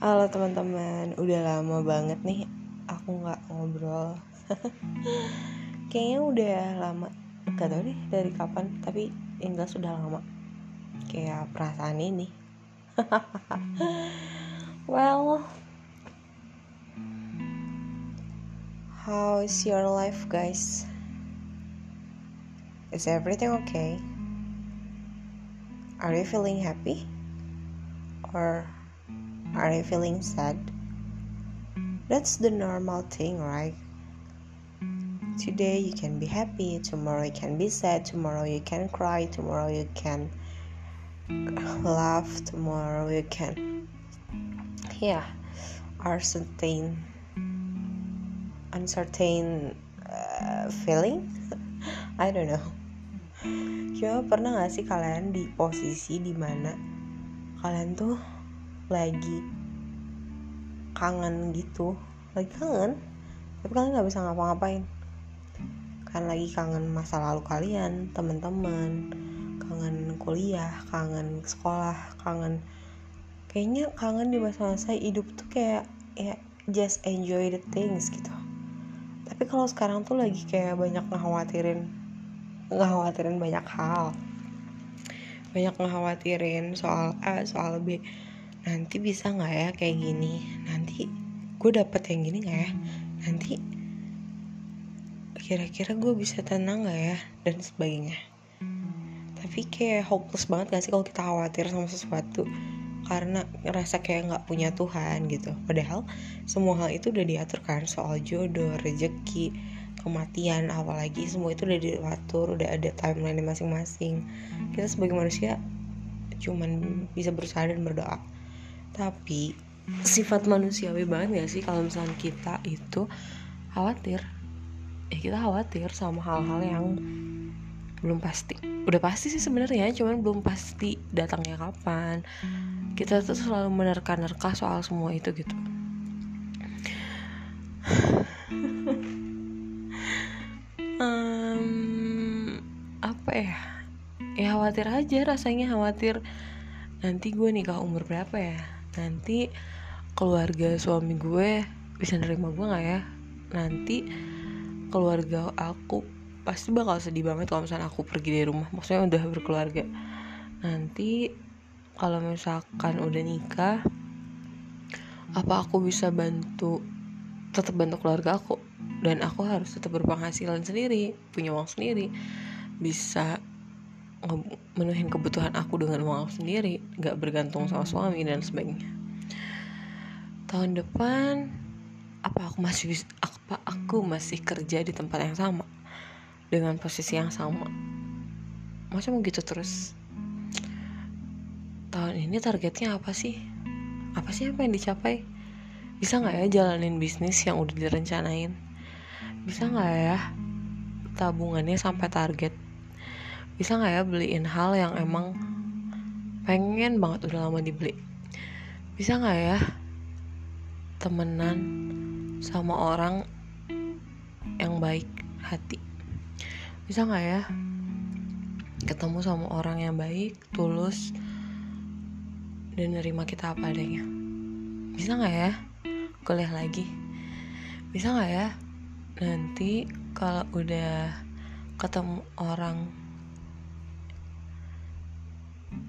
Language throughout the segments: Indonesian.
Halo teman-teman, udah lama banget nih aku nggak ngobrol. Kayaknya udah lama, gak tau deh dari kapan, tapi yang jelas udah lama. Kayak perasaan ini. well, how is your life, guys? Is everything okay? Are you feeling happy? Or Are you feeling sad? That's the normal thing, right? Today you can be happy, tomorrow you can be sad, tomorrow you can cry, tomorrow you can laugh, tomorrow you can, yeah, are certain, uncertain uh, feeling. I don't know. Cuma pernah gak sih kalian di posisi di mana kalian tuh lagi kangen gitu. Lagi kangen tapi kalian nggak bisa ngapa-ngapain. Kan lagi kangen masa lalu kalian teman-teman kangen kuliah kangen sekolah kangen kayaknya kangen di masa-masa hidup tuh kayak ya just enjoy the things gitu. Tapi kalau sekarang tuh lagi kayak banyak ngekhawatirin ngekhawatirin banyak hal. Banyak ngekhawatirin soal A soal B nanti bisa nggak ya kayak gini? Nanti gue dapet yang gini nggak ya? Nanti kira-kira gue bisa tenang nggak ya? Dan sebagainya. Tapi kayak hopeless banget gak sih kalau kita khawatir sama sesuatu? Karena ngerasa kayak nggak punya Tuhan gitu. Padahal semua hal itu udah diatur kan? Soal jodoh rezeki kematian apalagi semua itu udah diatur udah ada timeline masing-masing. Kita sebagai manusia cuman bisa berusaha dan berdoa tapi sifat manusiawi banget gak sih kalau misalnya kita itu khawatir? Ya kita khawatir sama hal-hal yang belum pasti. Udah pasti sih sebenarnya cuman belum pasti datangnya kapan. Kita tuh selalu menerka-nerka soal semua itu gitu. Um, apa ya? Ya khawatir aja rasanya khawatir nanti gue nikah umur berapa ya nanti keluarga suami gue bisa nerima gue nggak ya? Nanti keluarga aku pasti bakal sedih banget kalau misalnya aku pergi dari rumah. Maksudnya udah berkeluarga. Nanti kalau misalkan udah nikah apa aku bisa bantu tetap bantu keluarga aku? Dan aku harus tetap berpenghasilan sendiri punya uang sendiri. Bisa menuhin kebutuhan aku dengan uang aku sendiri nggak bergantung sama suami dan sebagainya. Tahun depan apa aku masih apa aku masih kerja di tempat yang sama dengan posisi yang sama? Masa mau gitu terus. Tahun ini targetnya apa sih? Apa sih apa yang dicapai? Bisa nggak ya jalanin bisnis yang udah direncanain? Bisa nggak ya tabungannya sampai target bisa nggak ya beliin hal yang emang pengen banget udah lama dibeli? Bisa nggak ya temenan sama orang yang baik hati? Bisa nggak ya ketemu sama orang yang baik tulus dan nerima kita apa adanya? Bisa nggak ya kuliah lagi? Bisa nggak ya nanti kalau udah ketemu orang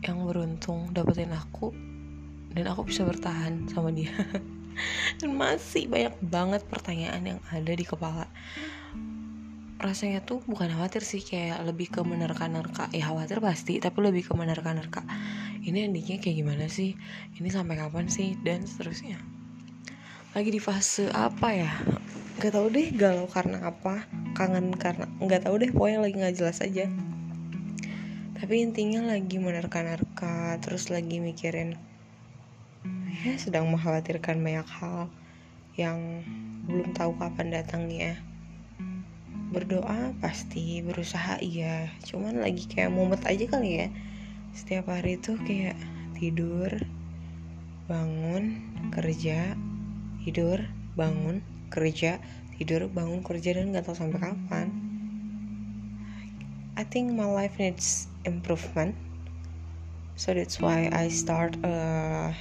yang beruntung dapetin aku dan aku bisa bertahan sama dia. Dan masih banyak banget pertanyaan yang ada di kepala. Rasanya tuh bukan khawatir sih kayak lebih ke menerka-nerka. Ya khawatir pasti tapi lebih ke menerka-nerka. Ini endingnya kayak gimana sih? Ini sampai kapan sih? Dan seterusnya. Lagi di fase apa ya? Nggak tahu deh galau karena apa kangen karena nggak tahu deh pokoknya lagi nggak jelas aja tapi intinya lagi menerka-nerka terus lagi mikirin ya sedang mengkhawatirkan banyak hal yang belum tahu kapan datangnya. Berdoa pasti berusaha iya. Cuman lagi kayak mumet aja kali ya. Setiap hari tuh kayak tidur bangun kerja tidur bangun kerja tidur bangun kerja dan nggak tahu sampai kapan. I think my life needs improvement. So that's why I start a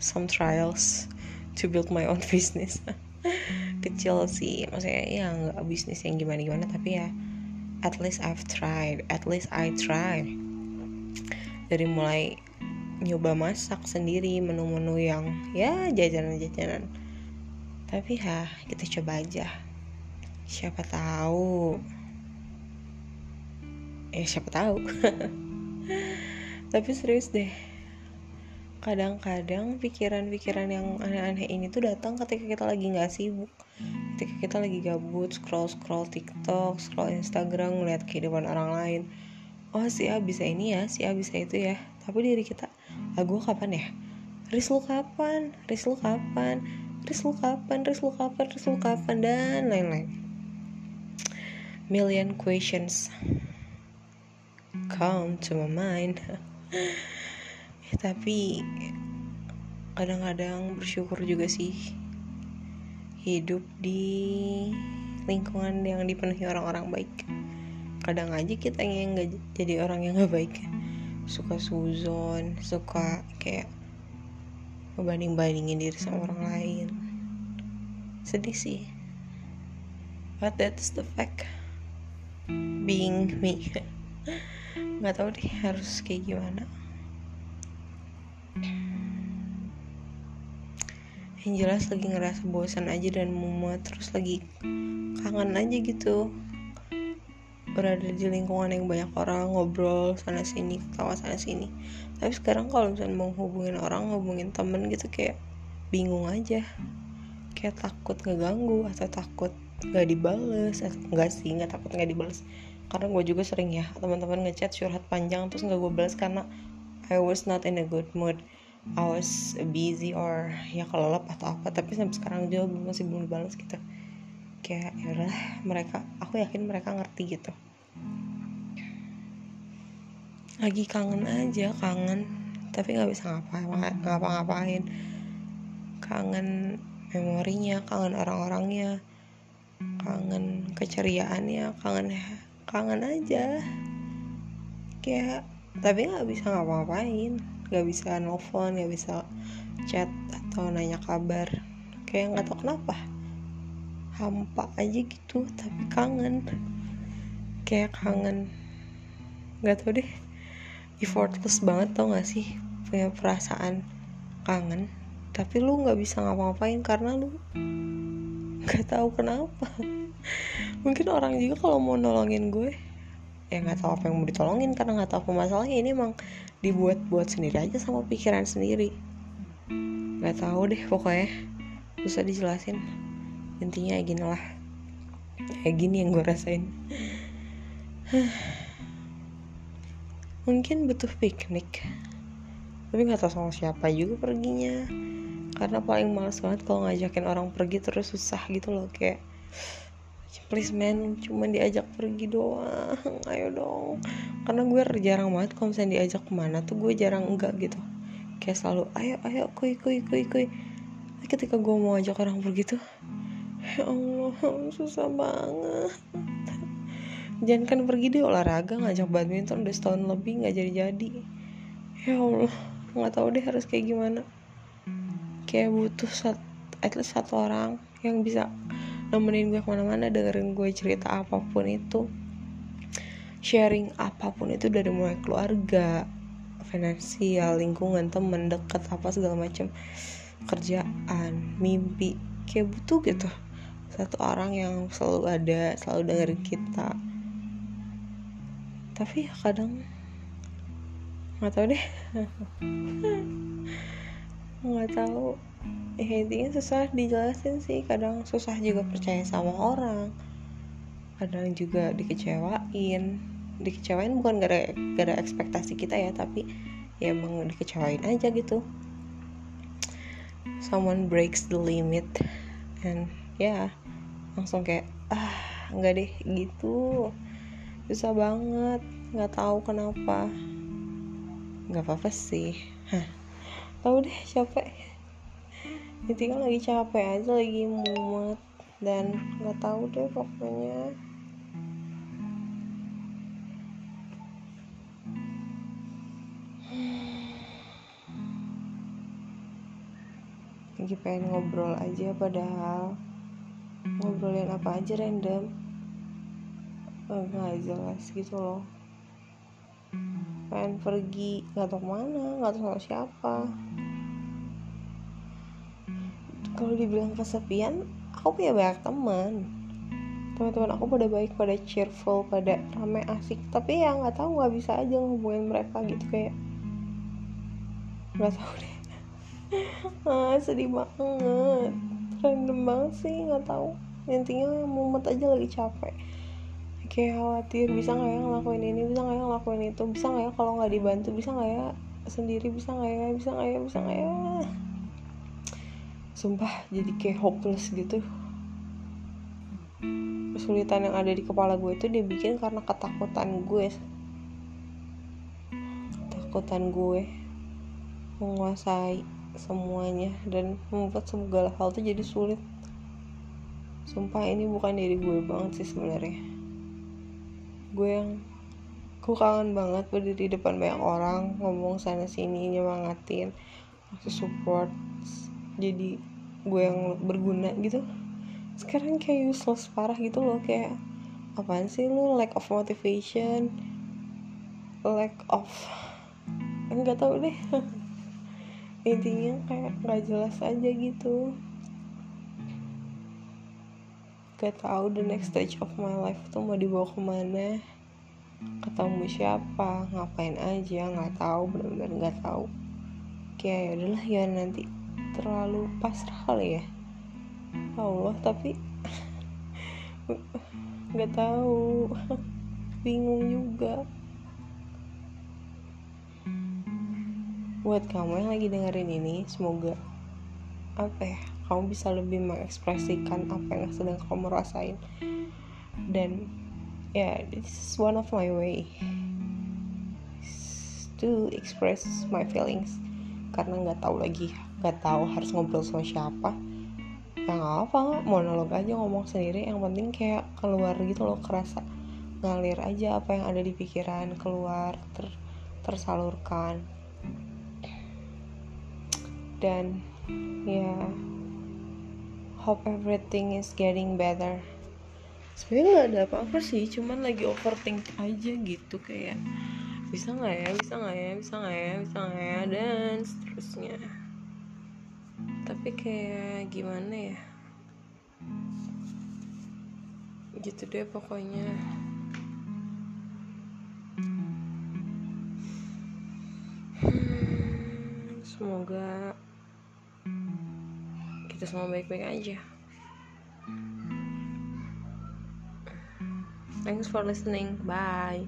some trials to build my own business. Kecil sih maksudnya ya nggak bisnis yang gimana gimana tapi ya at least I've tried at least I try. Dari mulai nyoba masak sendiri menu-menu yang ya jajanan-jajanan. Tapi ya kita coba aja. Siapa tahu eh siapa tahu. Tapi serius deh. Kadang-kadang pikiran-pikiran yang aneh-aneh ini tuh datang ketika kita lagi nggak sibuk. Ketika kita lagi gabut scroll scroll TikTok scroll Instagram ngeliat kehidupan orang lain. Oh si A bisa ini ya si A bisa itu ya. Tapi diri kita ah kapan ya? Riz lu kapan? Riz lu kapan? Riz lu kapan? Riz lu kapan? Riz lu kapan? Dan lain-lain. Million questions come to my mind. Tapi kadang-kadang bersyukur juga sih. Hidup di lingkungan yang dipenuhi orang-orang baik. Kadang aja kita yang nggak jadi orang yang nggak baik. Suka suzon suka kayak ngebanding-bandingin diri sama orang lain. Sedih sih. But that's the fact. Being me nggak tahu deh harus kayak gimana. Yang jelas lagi ngerasa bosan aja dan mumet terus lagi kangen aja gitu. Berada di lingkungan yang banyak orang ngobrol sana sini ketawa sana sini. Tapi sekarang kalau misalnya mau hubungin orang hubungin temen gitu kayak bingung aja. Kayak takut ngeganggu atau takut nggak dibales atau enggak sih nggak takut nggak dibales karena gue juga sering ya teman-teman ngechat curhat panjang terus nggak gue balas karena I was not in a good mood. I was busy or ya kelelep atau apa tapi sampai sekarang juga masih belum dibalas gitu. Kayak ya mereka aku yakin mereka ngerti gitu. Lagi kangen aja kangen tapi nggak bisa ngapa ngapa-ngapain. Kangen memorinya kangen orang-orangnya kangen keceriaannya kangen kangen aja. Kayak tapi nggak bisa ngapa-ngapain. Gak bisa nelfon gak bisa chat atau nanya kabar. Kayak nggak tau kenapa. Hampa aja gitu tapi kangen. Kayak kangen. Nggak tau deh. Effortless banget tau gak sih? Punya perasaan kangen. Tapi lu nggak bisa ngapa-ngapain karena lu nggak tahu kenapa. Mungkin orang juga kalau mau nolongin gue ya nggak tahu apa yang mau ditolongin karena nggak tahu apa masalahnya. Ini emang dibuat-buat sendiri aja sama pikiran sendiri. Nggak tahu deh pokoknya bisa dijelasin. Intinya ya gini lah. Kayak gini yang gue rasain. Mungkin butuh piknik. Tapi nggak tahu sama siapa juga perginya karena paling males banget kalau ngajakin orang pergi terus susah gitu loh kayak please man cuma diajak pergi doang ayo dong. Karena gue jarang banget kalau misalnya diajak ke mana tuh gue jarang enggak gitu. Kayak selalu ayo ayo kuy kuy kuy kuy ketika gue mau ajak orang pergi tuh ya Allah susah banget. Jangan kan pergi deh olahraga ngajak badminton udah setahun lebih nggak jadi jadi ya Allah nggak tahu deh harus kayak gimana kayak butuh satu at least satu orang yang bisa nemenin gue ke mana-mana dengerin gue cerita apa pun itu. Sharing apa pun itu dari mulai keluarga finansial lingkungan temen deket apa segala macam kerjaan mimpi kayak butuh gitu. Satu orang yang selalu ada selalu dengerin kita. Tapi ya kadang nggak tahu deh nggak tahu. Ya intinya susah dijelasin sih. Kadang susah juga percaya sama orang. Kadang juga dikecewain. Dikecewain bukan gara gara ekspektasi kita ya tapi ya emang dikecewain aja gitu. Someone breaks the limit. And ya yeah, langsung kayak ah nggak deh gitu. Susah banget. Nggak tahu kenapa. Nggak apa-apa sih. Hah, tahu deh capek intinya lagi capek aja lagi mumet. Dan nggak tahu deh pokoknya. Lagi pengen ngobrol aja padahal. Ngobrolin apa aja random. Nggak jelas gitu loh. Pengen pergi nggak tahu mana nggak tahu siapa kalau dibilang kesepian aku punya banyak teman. Teman-teman aku pada baik pada cheerful pada rame asik. Tapi ya nggak tahu nggak bisa aja ngomongin mereka gitu kayak nggak tahu deh. Ah, sedih banget. Random banget sih nggak tahu. Intinya mumet aja lagi capek. Kayak khawatir bisa nggak ya ngelakuin ini bisa nggak ya ngelakuin itu bisa nggak ya kalau nggak dibantu bisa nggak ya sendiri bisa nggak ya bisa nggak ya bisa nggak ya sumpah jadi kayak hopeless gitu. Kesulitan yang ada di kepala gue itu dia bikin karena ketakutan gue. Ketakutan gue menguasai semuanya dan membuat segala hal itu jadi sulit. Sumpah ini bukan diri gue banget sih sebenarnya. Gue yang gue kangen banget berdiri di depan banyak orang ngomong sana sini nyemangatin kasih support jadi gue yang berguna gitu. Sekarang kayak useless parah gitu loh kayak apaan sih lu lack of motivation lack of nggak tahu deh. Intinya kayak nggak jelas aja gitu. Gak tahu the next stage of my life tuh mau dibawa ke mana ketemu siapa ngapain aja nggak tahu benar-benar nggak tahu. Kayak ya udahlah ya nanti terlalu pasrah kali ya? Allah tapi nggak tahu. Bingung juga. Buat kamu yang lagi dengerin ini semoga apa ya kamu bisa lebih mengekspresikan apa yang sedang kamu rasain. Dan ya yeah, this is one of my way to express my feelings. Karena nggak tahu lagi nggak tahu harus ngobrol sama siapa. Yang apa monolog aja ngomong sendiri. Yang penting kayak keluar gitu loh kerasa ngalir aja apa yang ada di pikiran keluar ter tersalurkan. Dan ya yeah, hope everything is getting better. Sebenarnya nggak ada apa-apa sih cuman lagi overthink aja gitu kayak bisa nggak ya bisa nggak ya bisa nggak ya bisa nggak ya dan seterusnya tapi kayak gimana ya? Gitu deh pokoknya. Hmm, semoga kita semua baik-baik aja. Thanks for listening. Bye